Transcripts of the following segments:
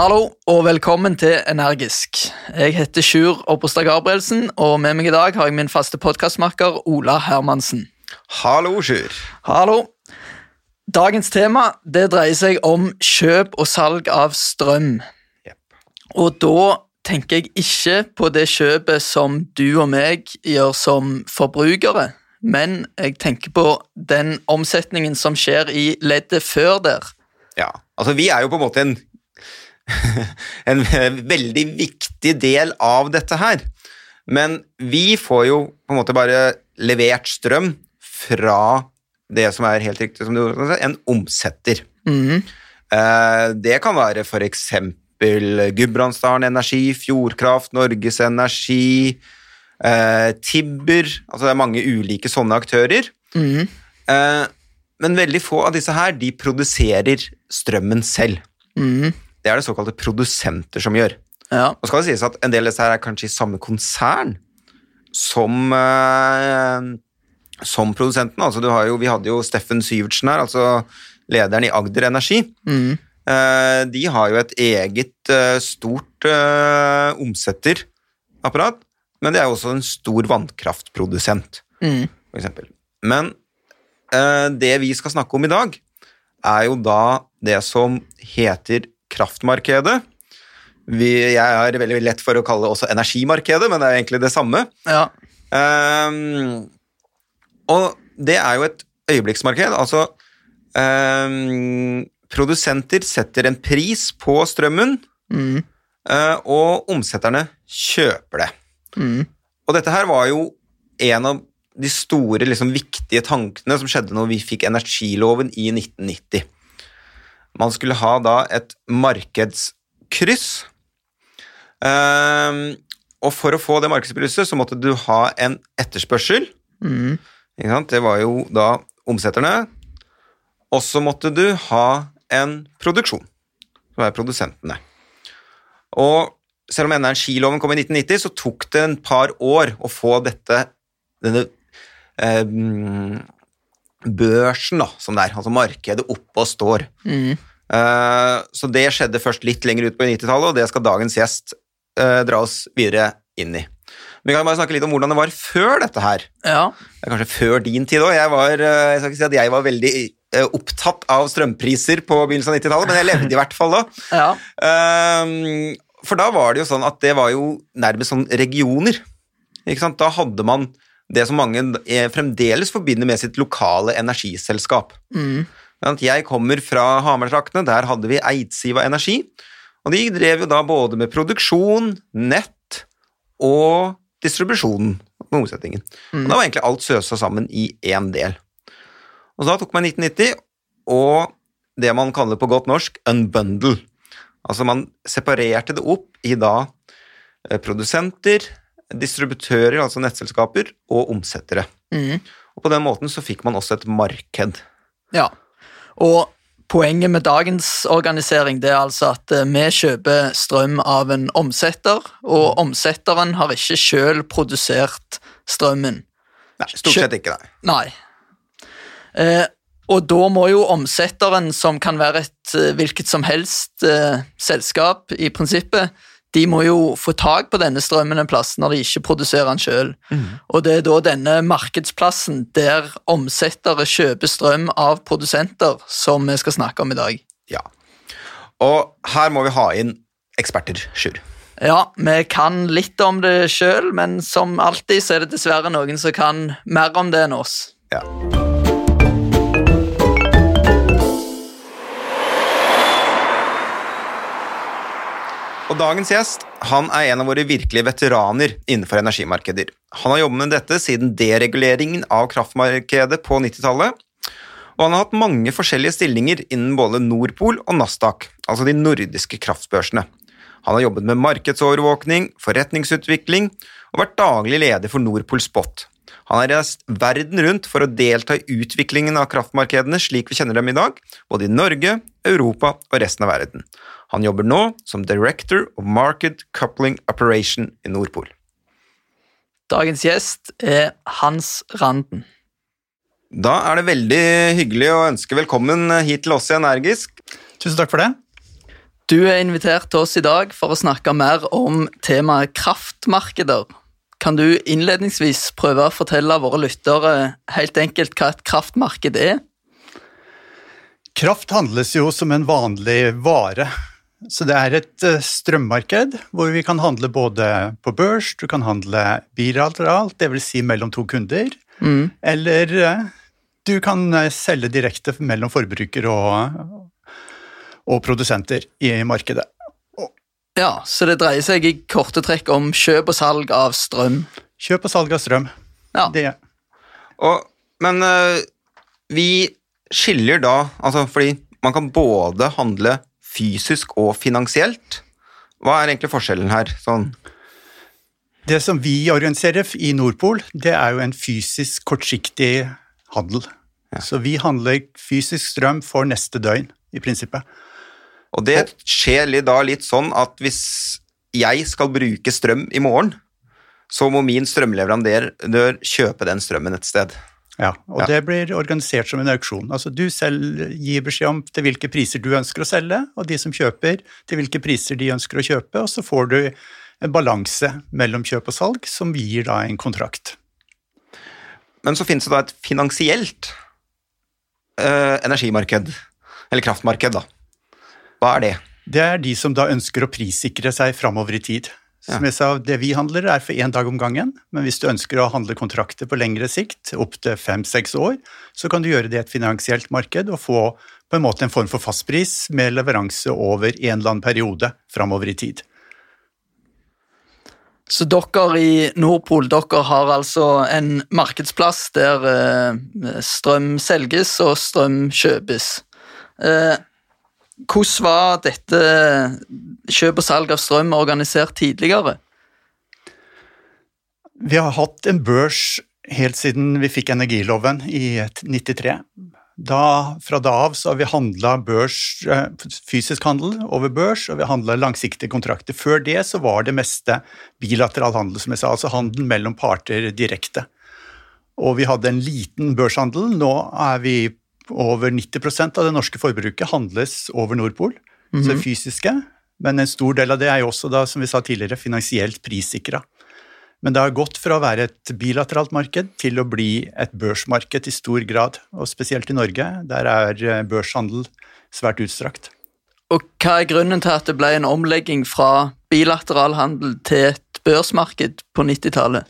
Hallo og velkommen til Energisk. Jeg heter Sjur Oppostad Gabrielsen, og med meg i dag har jeg min faste podkastmaker Ola Hermansen. Hallo, Sjur. Hallo. Dagens tema det dreier seg om kjøp og salg av strøm. Yep. Og da tenker jeg ikke på det kjøpet som du og meg gjør som forbrukere, men jeg tenker på den omsetningen som skjer i leddet før der. Ja, altså vi er jo på en måte en, en veldig viktig del av dette her. Men vi får jo på en måte bare levert strøm fra det som er helt riktig, som du sa, en omsetter. Eh, Det kan være eksempel Gudbrandsdalen Energi, Fjordkraft, Norges Energi, eh, Tibber Altså det er mange ulike sånne aktører. Eh, Men veldig få av disse her, de produserer strømmen selv. Mhm. Det er det såkalte produsenter som gjør. Ja. Og skal det sies at en del av disse her er kanskje i samme konsern som, eh, som produsenten. Altså du har jo, vi hadde jo Steffen Syvertsen her, altså lederen i Agder Energi. Mm. Eh, de har jo et eget eh, stort eh, omsetterapparat, men det er jo også en stor vannkraftprodusent, mm. eksempel. Men eh, det vi skal snakke om i dag, er jo da det som heter kraftmarkedet. Vi, jeg har veldig lett for å kalle det også energimarkedet, men det er egentlig det samme. ja. Um, og det er jo et øyeblikksmarked. Altså um, Produsenter setter en pris på strømmen, mm. uh, og omsetterne kjøper det. Mm. Og dette her var jo en av de store, liksom, viktige tankene som skjedde når vi fikk energiloven i 1990. Man skulle ha da et markedskryss. Ehm, og for å få det markedskrysset så måtte du ha en etterspørsel. Mm. Det var jo da omsetterne. Og så måtte du ha en produksjon, som er produsentene. Og selv om energiloven kom i 1990, så tok det en par år å få dette denne eh, børsen, da, som det er, altså markedet oppe og står. Mm. Uh, så det skjedde først litt lenger ut på 90-tallet, og det skal dagens gjest uh, dra oss videre inn i. Vi kan bare snakke litt om hvordan det var før dette her. ja. Det er kanskje før din tid òg. Jeg, var, eh, jeg skal ikke si at jeg var veldig opptatt av strømpriser på begynnelsen av 90-tallet, men jeg levde i hvert fall da. ja. Ehm, for da var det jo sånn at det var jo nærmest sånn regioner. Ikke sant? Da hadde man det som mange eh, fremdeles forbinder med sitt lokale energiselskap. Mm. Jeg kommer fra Hamar-traktene, der hadde vi Eidsiva Energi. Og de drev jo da både med produksjon, nett og distribusjonen med omsetningen. Og da var egentlig alt søsa sammen i én del. Og så da tok man 1990 og det man kaller på godt norsk unbundle. Altså man separerte det opp i da eh, produsenter, distributører, altså nettselskaper, og omsettere. Mm. Og på den måten så fikk man også et marked. Ja, og poenget med dagens organisering det er altså at eh, vi kjøper strøm av en omsetter, og omsetteren har ikke selv produsert strømmen. Nei, stort sett ikke, nei. Nei. Eh, og da må jo omsetteren, som kan være et eh, hvilket som helst eh, selskap i prinsippet, de må jo få tak på denne strømmen en plass når de ikke produserer den sjøl. Og det er da denne markedsplassen der omsettere kjøper strøm av produsenter, som vi skal snakke om i dag. Ja. Og her må vi ha inn eksperter, Sjur. Ja, vi kan litt om det sjøl, men som alltid så er det dessverre noen som kan mer om det enn oss. Ja. Og dagens gjest han er en av våre virkelige veteraner innenfor energimarkeder. Han har jobbet med dette siden dereguleringen av kraftmarkedet på 90-tallet, og han har hatt mange forskjellige stillinger innen både Nordpol og Nasdaq, altså de nordiske kraftbørsene. Han har jobbet med markedsovervåkning, forretningsutvikling og vært daglig leder for Nordpol Spot. Han har reist verden rundt for å delta i utviklingen av kraftmarkedene slik vi kjenner dem i dag, både i Norge, Europa og resten av verden. Han jobber nå som Director of Market Coupling Operation i Nordpol. Dagens gjest er Hans Randen. Da er det veldig hyggelig å ønske velkommen hit til oss i Energisk. Tusen takk for det. Du er invitert til oss i dag for å snakke mer om temaet kraftmarkeder. Kan du innledningsvis prøve å fortelle våre lyttere helt enkelt hva et kraftmarked er? Kraft handles jo som en vanlig vare. Så det er et eh, strømmarked hvor vi kan handle både på børs, du kan handle bilateralt, dvs. Si mellom to kunder, mm. eller eh, du kan eh, selge direkte mellom forbruker og, og produsenter i markedet. Ja, Så det dreier seg i korte trekk om kjøp og salg av strøm? Kjøp og salg av strøm. Ja. Det. Og, men vi skiller da altså Fordi man kan både handle fysisk og finansielt. Hva er egentlig forskjellen her? Sånn det som vi organiserer i Nordpol, det er jo en fysisk kortsiktig handel. Ja. Så vi handler fysisk strøm for neste døgn, i prinsippet. Og det skjer da litt sånn at hvis jeg skal bruke strøm i morgen, så må min strømleverandør kjøpe den strømmen et sted. Ja, og ja. det blir organisert som en auksjon. Altså Du selv gir beskjed om til hvilke priser du ønsker å selge, og de som kjøper til hvilke priser de ønsker å kjøpe, og så får du en balanse mellom kjøp og salg som gir da en kontrakt. Men så finnes det da et finansielt eh, energimarked, eller kraftmarked, da. Hva er det? Det er de som da ønsker å prissikre seg framover i tid. Som jeg sa, Det vi handler, er for én dag om gangen, men hvis du ønsker å handle kontrakter på lengre sikt, opptil fem-seks år, så kan du gjøre det i et finansielt marked og få på en måte en form for fastpris med leveranse over en eller annen periode framover i tid. Så dere i Nordpol dere har altså en markedsplass der eh, strøm selges og strøm kjøpes. Hvordan var dette kjøp og salg av strøm organisert tidligere? Vi har hatt en børs helt siden vi fikk energiloven i 93. Da, fra da av så har vi handla eh, fysisk handel over børs, og vi handla langsiktige kontrakter. Før det så var det meste bilateral handel, som jeg sa, altså handel mellom parter direkte. Og vi hadde en liten børshandel. Nå er vi over 90% av det norske forbruket handles over Nordpol, mm -hmm. så det fysiske. Men en stor del av det er jo også, da, som vi sa tidligere, finansielt prissikra. Men det har gått fra å være et bilateralt marked til å bli et børsmarked i stor grad. Og spesielt i Norge, der er eh, børshandel svært utstrakt. Og hva er grunnen til at det ble en omlegging fra bilateral handel til et børsmarked på 90-tallet?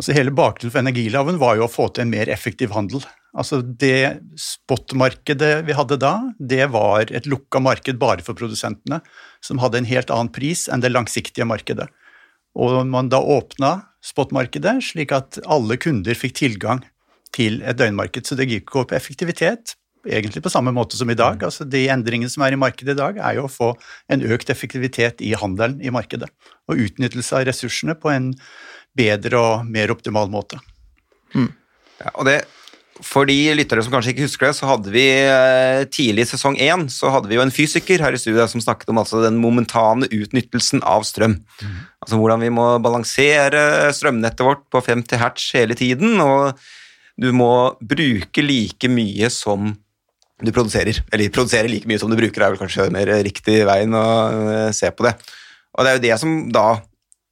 Altså Hele bakgrunnen for energiloven var jo å få til en mer effektiv handel. Altså Det spotmarkedet vi hadde da, det var et lukka marked bare for produsentene, som hadde en helt annen pris enn det langsiktige markedet. Og man da åpna spotmarkedet slik at alle kunder fikk tilgang til et døgnmarked. Så det gikk på effektivitet, egentlig på samme måte som i dag. Altså De endringene som er i markedet i dag, er jo å få en økt effektivitet i handelen i markedet. Og utnyttelse av ressursene på en bedre og mer optimal måte. Mm. Ja, og det for de lyttere som kanskje ikke husker det, så hadde vi eh, tidlig i sesong én så hadde vi jo en fysiker her i studiet som snakket om altså den momentane utnyttelsen av strøm. Mm. Altså hvordan vi må balansere strømnettet vårt på 50 hertz hele tiden, og du må bruke like mye som du produserer. Eller produsere like mye som du bruker, er vel kanskje mer riktig veien å eh, se på det. Og det er jo det som da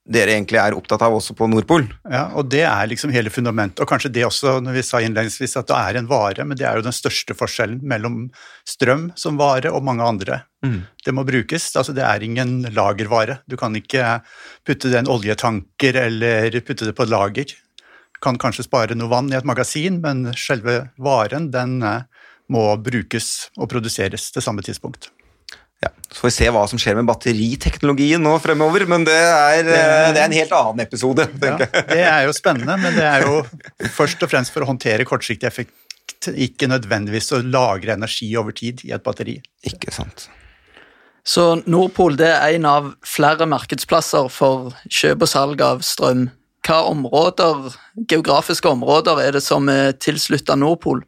dere egentlig er opptatt av også på Nordpol. Ja, og det er liksom hele fundamentet. Og kanskje det også, når vi sa innledningsvis at det er en vare, men det er jo den største forskjellen mellom strøm som vare og mange andre. Mm. Det må brukes. altså Det er ingen lagervare. Du kan ikke putte det i en oljetanker eller putte det på et lager. Du kan kanskje spare noe vann i et magasin, men selve varen den eh, må brukes og produseres til samme tidspunkt. Ja, Så får vi se hva som skjer med batteriteknologien nå fremover, men det er, det, eh, det er en helt annen episode. tenker Ja, det er jo spennende, men det er jo først og fremst for å håndtere kortsiktig effekt, ikke nødvendigvis å lagre energi over tid i et batteri. Ikke sant. Så Nordpol det er en av flere markedsplasser for kjøp og salg av strøm. Hva områder, geografiske områder er det som er tilslutta Nordpol?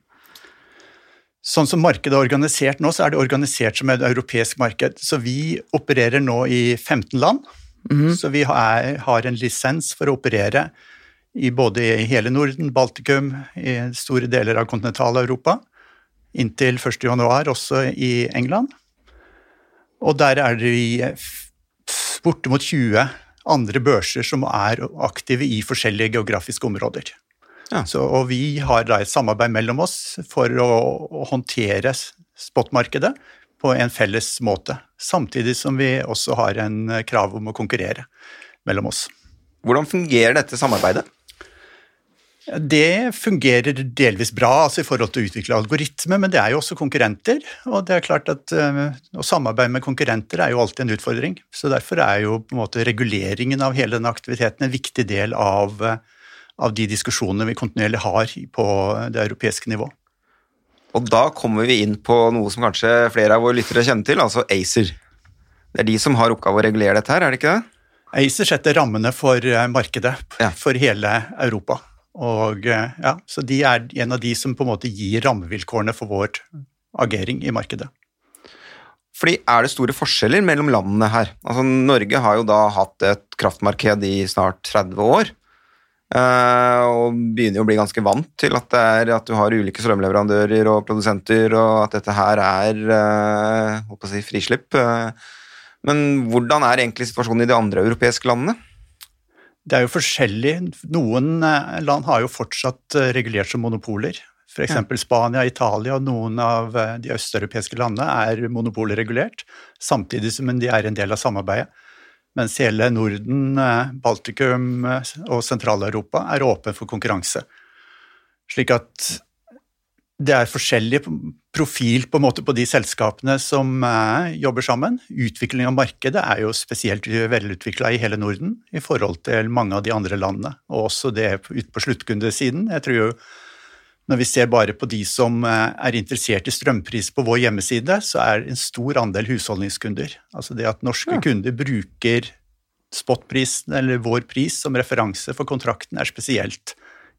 Sånn som markedet er organisert nå, så er det organisert som et europeisk marked. Så vi opererer nå i 15 land. Mm. Så vi har, har, en lisens for å operere i både i hele Norden, Baltikum, i store deler av kontinentale Europa. Inntil 1.1 også i England. Og der er det bortimot 20 andre børser som er aktive i forskjellige geografiske områder. Ja. Så, og vi har da et samarbeid mellom oss for å, å håndtere spotmarkedet på en felles måte. Samtidig som vi også har en krav om å konkurrere mellom oss. Hvordan fungerer dette samarbeidet? Det fungerer delvis bra altså i forhold til å utvikle algoritmer, men det er jo også konkurrenter. Og det er klart at uh, å samarbeide med konkurrenter er jo alltid en utfordring. Så derfor er jo på en måte reguleringen av hele denne aktiviteten en viktig del av, uh, av de diskusjonene vi kontinuerlig har på det europeiske nivå. Og da kommer vi inn på noe som kanskje flere av våre lyttere kjenner til, altså ACER. Det er de som har oppgave å regulere dette her, er det ikke det? ACER setter rammene for eh, markedet ja. for hele Europa. Og, eh, ja, så de er en av de som på en måte gir rammevilkårene for vår agering i markedet. Fordi Er det store forskjeller mellom landene her? Altså, Norge har jo da hatt et kraftmarked i snart 30 år. Eh, og begynner jo å bli ganske vant til at, det er, at du har ulike strømleverandører og produsenter, og at dette her er uh, si, frislipp. men hvordan er egentlig situasjonen i de andre europeiske landene? Det er jo forskjellig. Noen eh, land har jo fortsatt eh, regulert som monopoler. F.eks. Ja. Spania, Italia og noen av eh, de østeuropeiske landene er monopolregulert, samtidig som de er en del av samarbeidet. Mens hele Norden, Baltikum og Sentral-Europa er åpen for konkurranse. Slik at det er forskjellig profil på, på de selskapene som eh, jobber sammen. Utvikling av markedet er jo spesielt velutvikla i hele Norden i forhold til mange av de andre landene, og også det ute på sluttkundesiden. Jeg tror jo når vi ser bare på de som eh, er interessert i strømpris på vår hjemmeside, så er det en stor andel husholdningskunder. Altså det at norske ja. kunder bruker spotprisen eller vår pris som referanse for kontrakten, er spesielt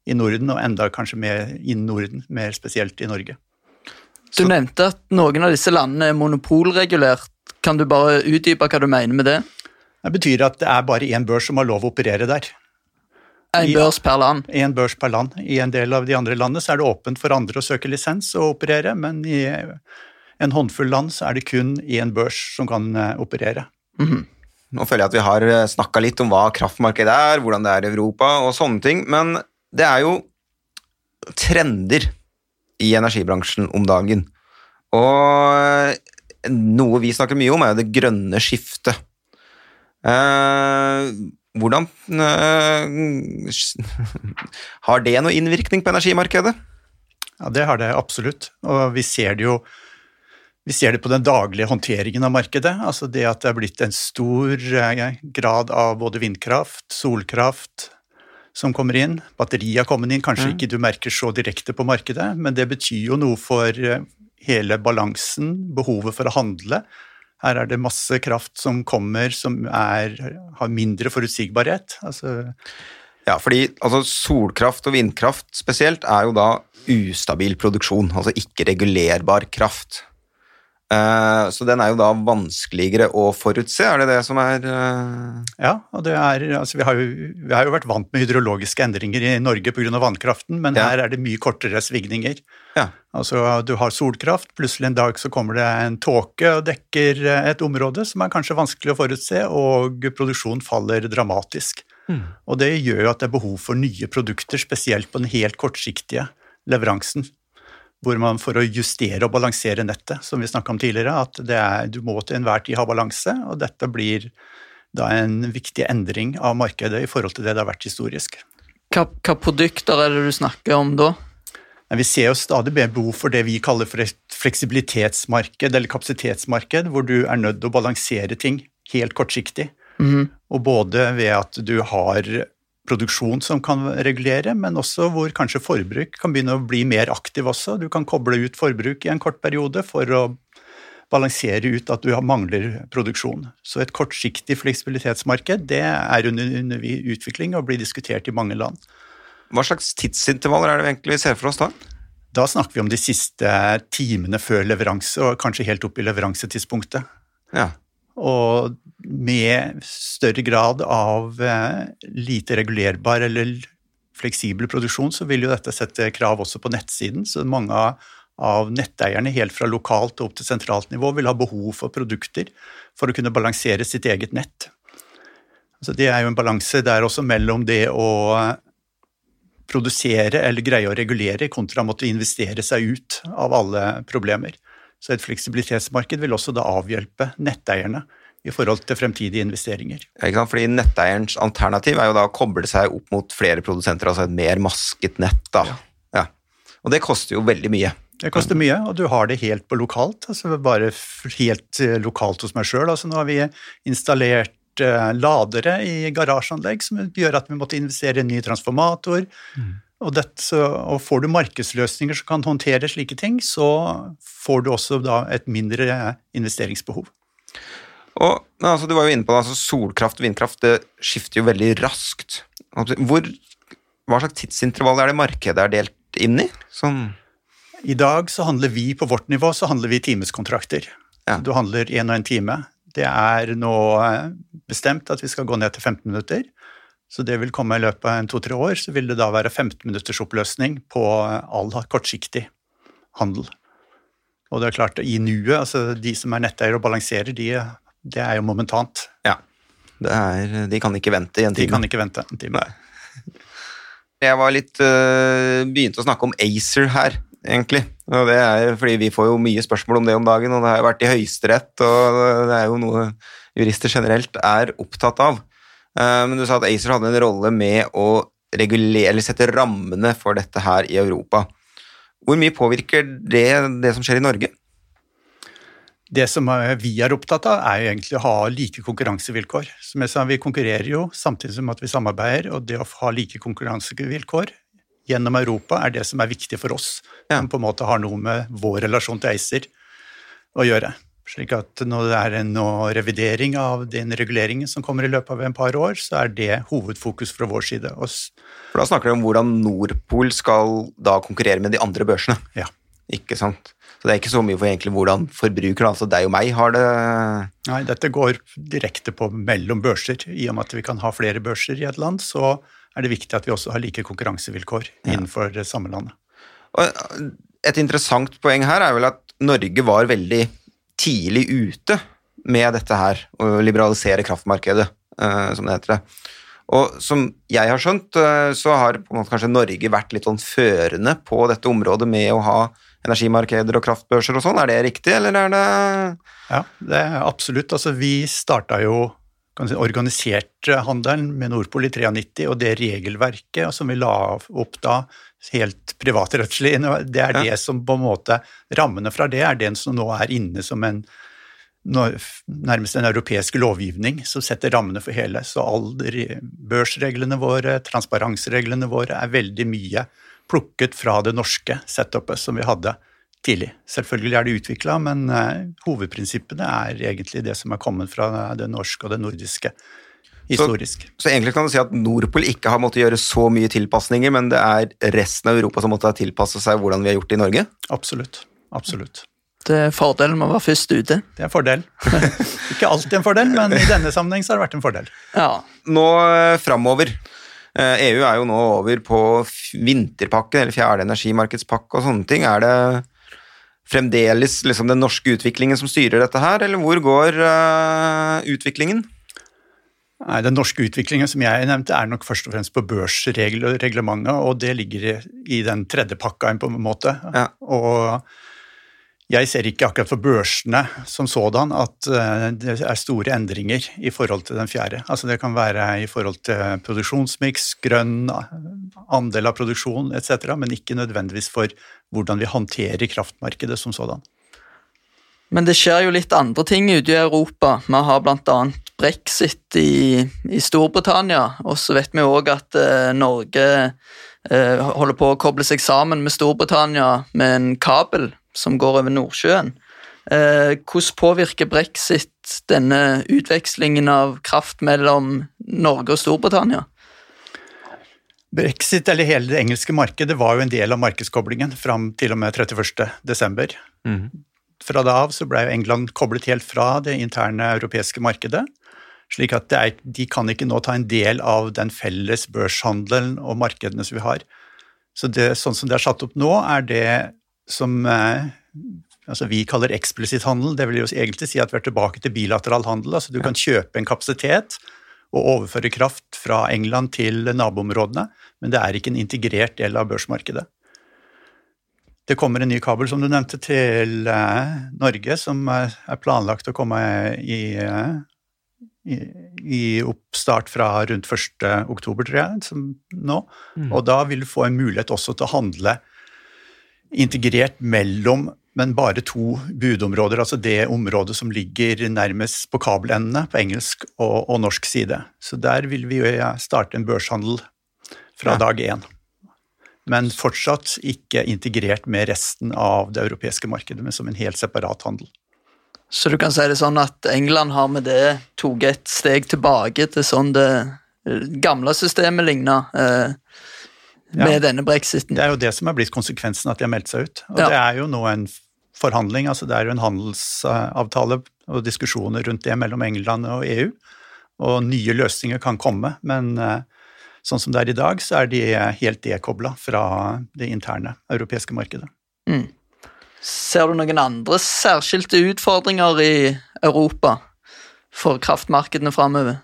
i Norden, og enda kanskje mer innen Norden, mer spesielt i Norge. Du nevnte at noen av disse landene er monopolregulert. Kan du bare utdype hva du mener med det? Det betyr at det er bare én børs som har lov å operere der. En børs per land? En børs per land. I en del av de andre landene så er det åpent for andre å søke lisens og operere, men i en håndfull land så er det kun én børs som kan eh, operere. Mm -hmm. Nå føler jeg at vi har eh, snakka litt om hva kraftmarkedet er, hvordan det er i Europa og sånne ting, men det er jo trender i energibransjen om dagen. Og noe vi snakker mye om, er jo det grønne skiftet. Eh, hvordan eh, Har det noe innvirkning på energimarkedet? Ja, det har det absolutt. Og vi ser det jo vi ser det på den daglige håndteringen av markedet. altså Det at det er blitt en stor eh, grad av både vindkraft, solkraft, som kommer inn. Batteriet har kommet inn, kanskje mm. ikke du merker så direkte på markedet, men det betyr jo noe for eh, hele balansen, behovet for å handle. Her er det masse kraft som kommer som er, har mindre forutsigbarhet. Altså ja, fordi altså, solkraft og vindkraft spesielt er jo da ustabil produksjon, altså ikke regulerbar kraft. Eh, så den er jo da vanskeligere å forutse, er det det som er uh... Ja, og det er, altså vi, har jo, vi, har jo, vært vant med hydrologiske endringer i Norge pga. vannkraften, men ja. her er det mye kortere svingninger. Ja. Altså Du har solkraft, plutselig en dag så kommer det en tåke og dekker et område som er kanskje vanskelig å forutse, og produksjonen faller dramatisk. Mm. Og det gjør jo at det er behov for nye produkter, spesielt på den helt kortsiktige leveransen hvor man for å justere og balansere nettet, som vi snakka om tidligere, at er, du må til enhver tid ha balanse, og dette blir da en viktig endring av markedet i forhold til det det har vært historisk. Hva, hva produkter er det du snakker om da? Vi ser jo stadig mer behov for det vi kaller for et fleksibilitetsmarked eller kapasitetsmarked, hvor du er nødt til å balansere ting helt kortsiktig. Mm -hmm. Og både ved at du har produksjon som kan regulere, men også hvor kanskje forbruk kan begynne å bli mer aktiv også. Du kan koble ut forbruk i en kort periode for å balansere ut at du mangler produksjon. Så et kortsiktig fleksibilitetsmarked det er under, utvikling og blir diskutert i mange land. Hva slags tidsintervaller er det vi egentlig ser for oss da? Da snakker vi om de siste timene før leveranse, og kanskje helt opp i leveransetidspunktet. Ja og med større grad av eh, lite regulerbar eller fleksibel produksjon, så vil jo dette sette krav også på nettsiden. Så mange av netteierne helt fra lokalt opp til sentralt nivå vil ha behov for produkter for å kunne balansere sitt eget nett. Så det er jo en balanse der også mellom det å produsere eller greie å regulere, kontra å måtte investere seg ut av alle problemer. Så et fleksibilitetsmarked vil også da avhjelpe netteierne i forhold til fremtidige investeringer. Ja, ikke sant? Fordi Netteierens alternativ er jo da å koble seg opp mot flere produsenter, altså et mer masket nett. da. Ja. ja. Og det koster jo veldig mye. Det koster mye, og du har det helt på lokalt. altså Bare helt eh, lokalt hos meg sjøl. Altså, nå har vi installert uh, ladere i garasjeanlegg som gjør at vi måtte investere i en ny transformator. Mm. Og, dette, så, og, får du markedsløsninger som kan håndtere slike ting, så får du også da et mindre investeringsbehov. Og, altså, du var jo inne på det, altså, Solkraft og vindkraft det skifter jo veldig raskt. Hvor, hva slags tidsintervall er det markedet er delt inn i? Sånn I dag så handler vi på vårt nivå så handler vi timeskontrakter. Ja. Du handler én og en time. Det er nå eh, bestemt at vi skal gå ned til 15 minutter. Så det vil komme i løpet av to-tre år, så vil det da være 15 minutters oppløsning på all kortsiktig handel. Og det er klart, i nuet, altså de som er netteiere og balanserer, de, det er jo momentant. Ja. Er, de kan ikke vente i en time. De kan ikke vente en time. Nei. Jeg var litt øh, Begynte å snakke om ACER her egentlig. Og det er fordi vi får jo mye spørsmål om det om dagen, og det har jo vært i Høyesterett, og det er jo noe jurister generelt er opptatt av. Eh, men du sa at ACER hadde en rolle med å regulere, eller sette rammene for dette her i Europa. Hvor mye påvirker det det som skjer i Norge? Det som vi er opptatt av, er jo egentlig å ha like konkurransevilkår. Som jeg sa, Vi konkurrerer jo samtidig som at vi samarbeider, og det å ha like konkurransevilkår gjennom Europa er det som er viktig for oss, ja. som på en måte har noe med vår relasjon til ACER å gjøre. Slik at når det er en revidering av den reguleringen som kommer i løpet av en par år, så er det hovedfokus fra vår side. For Da snakker du om hvordan Nordpol skal da konkurrere med de andre børsene? Ja. Ikke sant? Så det er ikke så mye for egentlig hvordan forbrukerne, altså deg og meg, har det Nei, dette går direkte på mellom børser. I og med at vi kan ha flere børser i et land, så er det viktig at vi også har like konkurransevilkår innenfor det samme landet. Og et interessant poeng her er vel at Norge var veldig tidlig ute med dette her, å liberalisere kraftmarkedet, uh, som det heter. Og som jeg har skjønt, uh, så har kanskje Norge vært litt sånn førende på dette området med å ha energimarkeder og kraftbørser og sånn. Er det riktig, eller er det Ja, det er absolutt. Altså, vi starta jo si, organiserte handelen med Nordpol i 93, og det regelverket som vi la opp da, helt privatrettslig, det er det som på en måte Rammene fra det er den som nå er inne som en nærmest en europeisk lovgivning som setter rammene for hele. Så alle børsreglene våre, transparensreglene våre, er veldig mye plukket fra det norske setupet som vi hadde tidlig. Selvfølgelig er det utvikla, men uh, hovedprinsippene er egentlig det som er kommet fra det norske og det nordiske historisk. Så, så, egentlig kan du si at Nordpol ikke har måttet gjøre så mye tilpasninger, men det er resten av Europa som måtte ha tilpasset seg hvordan vi har gjort det i Norge? Absolutt. Absolutt. Det er fordelen med å være først ute. Det er en fordel. ikke alltid en fordel, men i denne sammenheng så har det vært en fordel. Ja. Nå eh, framover. EU eh, e er jo nå over på vinterpakken, eller fjerde energimarkedspakke og sånne ting. Er det fremdeles liksom, den norske utviklingen som styrer dette her, eller hvor går uh, utviklingen? Nei, Den norske utviklingen som jeg nevnte, er nok først og fremst på børsreglementet, og det ligger i den tredje pakka på en måte. Ja. Og jeg ser ikke akkurat for børsene som sådan at eh, det er store endringer i forhold til den fjerde. Altså det kan være i forhold til produksjonsmiks, grønn andel av produksjon etc., men ikke nødvendigvis for hvordan vi håndterer kraftmarkedet som sådan. Men det skjer jo litt andre ting ute i Europa. Vi har bl.a. brexit i, i, Storbritannia, og så vet vi òg at eh, Norge eh, holder på å koble seg sammen med Storbritannia med en kabel som går over Nordsjøen. Eh, hvordan påvirker brexit denne utvekslingen av kraft mellom Norge og Storbritannia? Brexit, eller hele det engelske markedet, var jo en del av markedskoblingen fram til og med 31.12. Mm. Fra da av så ble England koblet helt fra det interne europeiske markedet. slik at er, de kan ikke nå ta en del av den felles børshandelen og markedene som vi har. Så det, sånn som det er satt opp nå, er det som eh, altså vi kaller eksplisitt handel. Det vil jo egentlig si at vi er tilbake til bilateral handel. altså Du kan kjøpe en kapasitet og overføre kraft fra England til naboområdene, men det er ikke en integrert del av børsmarkedet. Det kommer en ny kabel, som du nevnte, til eh, Norge, som er planlagt å komme i, i, i oppstart fra rundt 1. oktober, tror jeg, som nå. Mm. Og da vil du få en mulighet også til å handle integrert mellom men bare to budområder, altså det området som ligger nærmest på kabelendene på engelsk og, og norsk side. Så der vil vi starte en børshandel fra ja. dag én men fortsatt ikke integrert med resten av det europeiske markedet, men som en helt separat handel. Så du kan si det sånn at England har med det tatt et steg tilbake til sånn det gamle systemet ligna eh, med ja, denne brexiten? Det er jo det som er blitt konsekvensen, at de har meldt seg ut. Og ja. det er jo nå en forhandling, altså det er jo en handelsavtale og diskusjoner rundt det mellom England og EU. Og nye løsninger kan komme, men eh, Sånn som det er i dag, så er de helt dekobla fra det interne europeiske markedet. Mm. Ser du noen andre særskilte utfordringer i Europa for kraftmarkedene framover?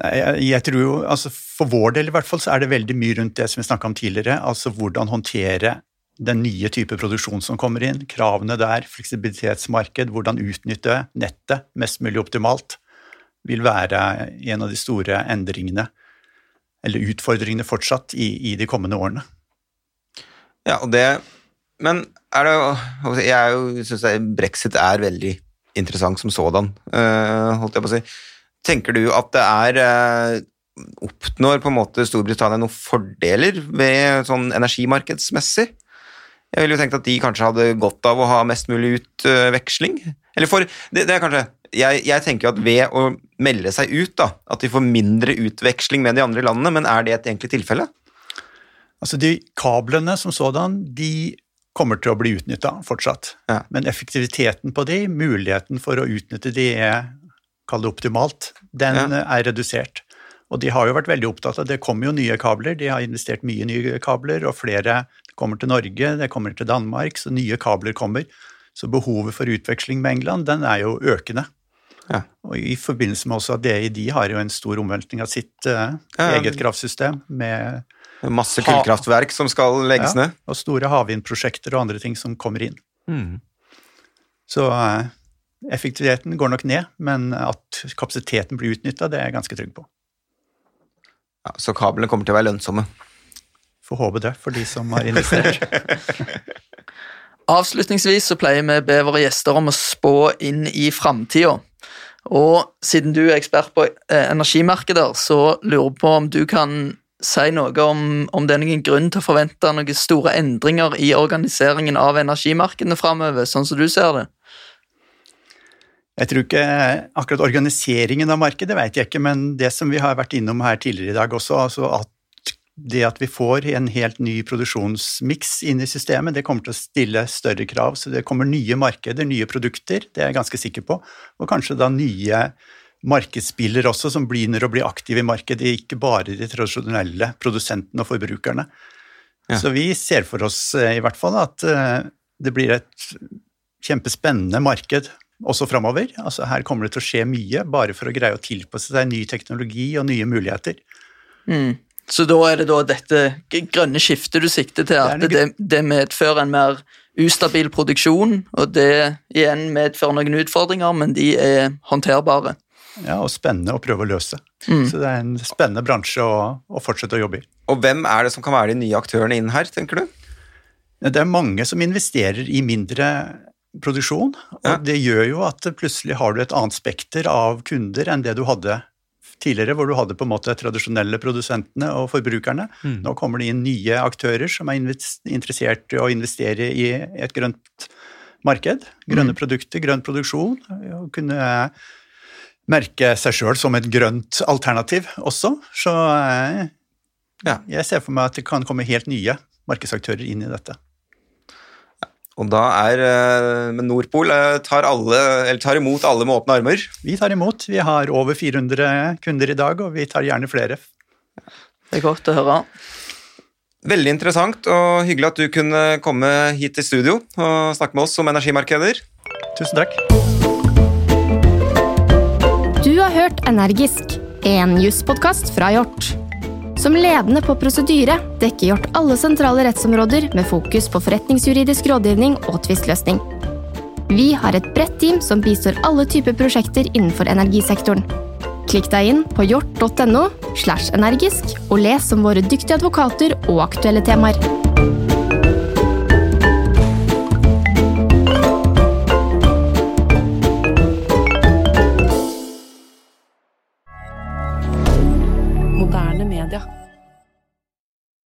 Jeg, jeg, tror jo, altså For vår del i hvert fall, så er det veldig mye rundt det som vi snakka om tidligere. Altså hvordan håndtere den nye type produksjon som kommer inn, kravene der, fleksibilitetsmarked, hvordan utnytte nettet mest mulig optimalt vil være en av de store endringene, eller utfordringene fortsatt, i, i de kommende årene. Ja, og det Men er det Jeg syns brexit er veldig interessant som sådan, uh, holdt jeg på å si. Tenker du at det er uh, Oppnår på en måte Storbritannia noen fordeler ved sånn energimarkedsmessig? Jeg ville jo tenkt at de kanskje hadde godt av å ha mest mulig utveksling. Eller for det, det er kanskje jeg, jeg, tenker at ved å melde seg ut, da, at de får mindre utveksling med de andre landene, men er det et egentlig tilfelle? Altså De kablene som sådan, de kommer til å bli utnytta fortsatt. Ja. Men effektiviteten på de, muligheten for å utnytte de, kall det optimalt, den ja. er redusert. Og de har jo vært veldig opptatt av Det kommer jo nye kabler, de har investert mye nye kabler, og flere kommer til Norge, det kommer til Danmark, så nye kabler kommer. Så behovet for utveksling med England, den er jo økende. Ja. Og I forbindelse med også at DI de har jo en stor omveltning av sitt uh, eget kraftsystem med Masse kullkraftverk som skal legges ned. Og store havvindprosjekter og andre ting som kommer inn. Mm. Så uh, effektiviteten går nok ned, men at kapasiteten blir utnytta, det er jeg ganske trygg på. Ja, så kablene kommer til å være lønnsomme? Får håpe det, for de som har investert. Avslutningsvis så pleier vi å be våre gjester om å spå inn i framtida. Og siden du er ekspert på eh, energimarkeder, så lurer jeg på om du kan si noe om, om det er noen grunn til å forvente noen store endringer i organiseringen av energimarkedene framover, sånn som du ser det? Jeg tror ikke akkurat organiseringen av markedet vet jeg ikke, men det som vi har vært innom her tidligere i dag også, altså at det at vi får en helt ny produksjonsmiks inn i systemet, det kommer til å stille større krav. Så det kommer nye markeder, nye produkter, det er jeg ganske sikker på. Og kanskje da nye markedsspillere også, som begynner å bli aktive i markedet, ikke bare de tradisjonelle produsentene og forbrukerne. Ja. Så vi ser for oss eh, i hvert fall at eh, det blir et kjempespennende marked også framover. Altså her kommer det til å skje mye, bare for å greie å tilpasse seg ny teknologi og nye muligheter. Mm. Så da er det da dette grønne skiftet du sikter til, at det, det, medfører en mer ustabil produksjon, og det igjen medfører noen utfordringer, men de er håndterbare. Ja, og spennende å prøve å løse. Mm. Så det er en spennende bransje å, å, fortsette å jobbe i. Og hvem er det som kan være de nye aktørene inn her, tenker du? Det er mange som investerer i mindre produksjon, og ja. det gjør jo at plutselig har du et annet spekter av kunder enn det du hadde tidligere, hvor du hadde på en måte tradisjonelle produsentene og forbrukerne. Mm. Nå kommer det inn nye aktører som er interessert i å investere i et grønt marked. Grønne mm. produkter, grønn produksjon. Og kunne merke seg sjøl som et grønt alternativ også. Så eh, ja, jeg ser for meg at det kan komme helt nye markedsaktører inn i dette. Og da er eh, Men Nordpol eh, tar, alle, tar, imot alle med åpne armer? Vi tar imot. Vi har over 400 kunder i dag, og vi tar gjerne flere. Det er godt å høre. Veldig interessant og hyggelig at du kunne komme hit til studio og snakke med oss om energimarkeder. Tusen takk. Du har hørt Energisk, en jusspodkast fra Hjort. Som ledende på prosedyre dekker Hjort alle sentrale rettsområder med fokus på forretningsjuridisk rådgivning og tvistløsning. Vi har et bredt team som bistår alle typer prosjekter innenfor energisektoren. Klikk deg inn på hjort.no slash energisk og les om våre dyktige advokater og aktuelle temaer.